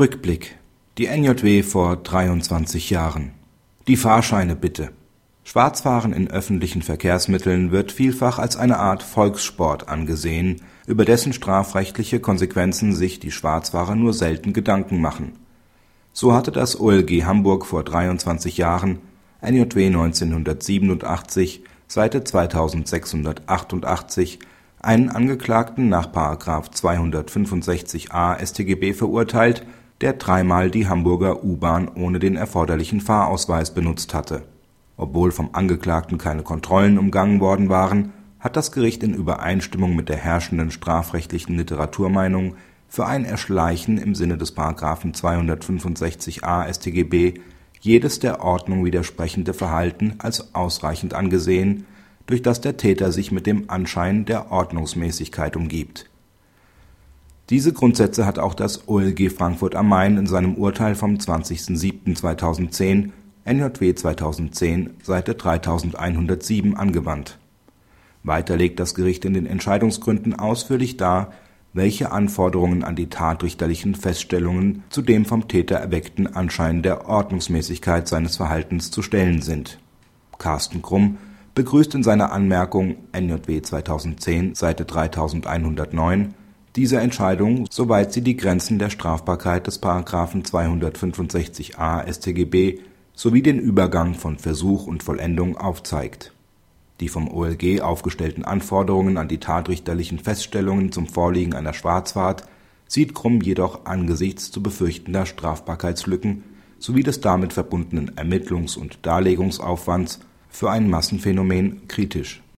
Rückblick. Die NJW vor 23 Jahren. Die Fahrscheine bitte. Schwarzfahren in öffentlichen Verkehrsmitteln wird vielfach als eine Art Volkssport angesehen, über dessen strafrechtliche Konsequenzen sich die Schwarzfahrer nur selten Gedanken machen. So hatte das OLG Hamburg vor 23 Jahren (NJW 1987, Seite 2688) einen Angeklagten nach § 265a StGB verurteilt, der dreimal die Hamburger U-Bahn ohne den erforderlichen Fahrausweis benutzt hatte. Obwohl vom Angeklagten keine Kontrollen umgangen worden waren, hat das Gericht in Übereinstimmung mit der herrschenden strafrechtlichen Literaturmeinung für ein Erschleichen im Sinne des § 265a StGB jedes der Ordnung widersprechende Verhalten als ausreichend angesehen, durch das der Täter sich mit dem Anschein der Ordnungsmäßigkeit umgibt. Diese Grundsätze hat auch das OLG Frankfurt am Main in seinem Urteil vom 20.07.2010 NJW 2010, Seite 3107 angewandt. Weiter legt das Gericht in den Entscheidungsgründen ausführlich dar, welche Anforderungen an die tatrichterlichen Feststellungen zu dem vom Täter erweckten Anschein der Ordnungsmäßigkeit seines Verhaltens zu stellen sind. Carsten Krumm begrüßt in seiner Anmerkung NJW 2010, Seite 3109 diese Entscheidung, soweit sie die Grenzen der Strafbarkeit des § 265a StGB sowie den Übergang von Versuch und Vollendung aufzeigt. Die vom OLG aufgestellten Anforderungen an die tatrichterlichen Feststellungen zum Vorliegen einer Schwarzfahrt sieht Krumm jedoch angesichts zu befürchtender Strafbarkeitslücken sowie des damit verbundenen Ermittlungs und Darlegungsaufwands für ein Massenphänomen kritisch